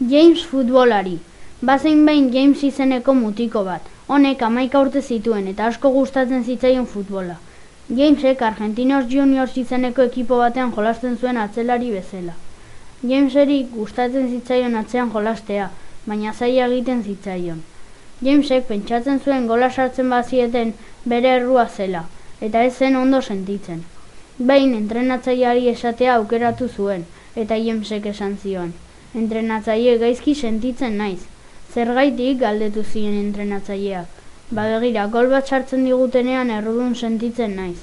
James futbolari. Bazein behin James izeneko mutiko bat. Honek amaika urte zituen eta asko gustatzen zitzaion futbola. Jamesek Argentinos Juniors izeneko ekipo batean jolasten zuen atzelari bezala. Jameseri gustatzen zitzaion atzean jolastea, baina zaila egiten zitzaion. Jamesek pentsatzen zuen gola sartzen bazieten bere errua zela, eta ez zen ondo sentitzen. Behin entrenatzaileari esatea aukeratu zuen, eta Jamesek esan zion. Entrenatzaile gaizki sentitzen naiz. Zergaitik galdetu ziren entrenatzaileak. Ba begira, gol bat sartzen digutenean errudun sentitzen naiz.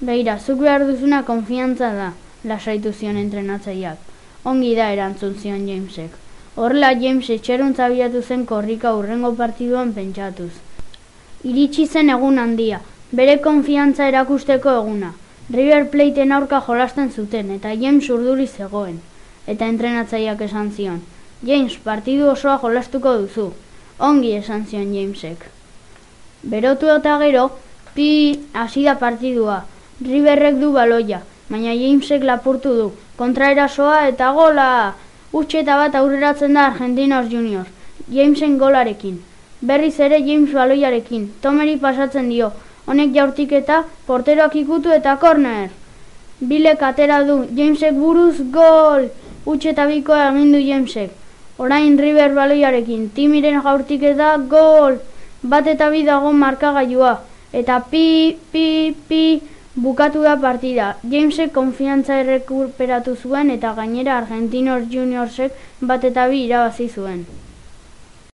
Begira, zuk behar duzuna konfiantza da, lasaitu zion entrenatzaileak. Ongi da erantzun zion Jamesek. Horrela James etxeruntza bilatu zen korrika urrengo partiduan pentsatuz. Iritsi zen egun handia, bere konfiantza erakusteko eguna. River Plateen aurka jolasten zuten eta James urduri zegoen. Eta entrenatzaileak esan zion. James, partidu osoa jolastuko duzu. Ongi esan zion Jamesek. Berotu eta gero, pi hasi da partidua. Riverrek du baloia, baina Jamesek lapurtu du. Kontraerasoa eta gola! Utxeta bat aurreratzen da Argentinos Juniors. Jamesen golarekin. Berriz ere James baloiarekin. Tomeri pasatzen dio. Honek jaurtik eta porteroak ikutu eta korner. Bilek atera du. Jamesek buruz gol! Utxeta bikoa egin du Jamesek. Orain River baloiarekin. Timiren jaurtik eta gol! Bat eta bi dago markagailua. Eta pi, pi, pi, bukatu da partida. Jamesek konfiantza errekuperatu zuen eta gainera Argentinos Juniorsek bat eta bi irabazi zuen.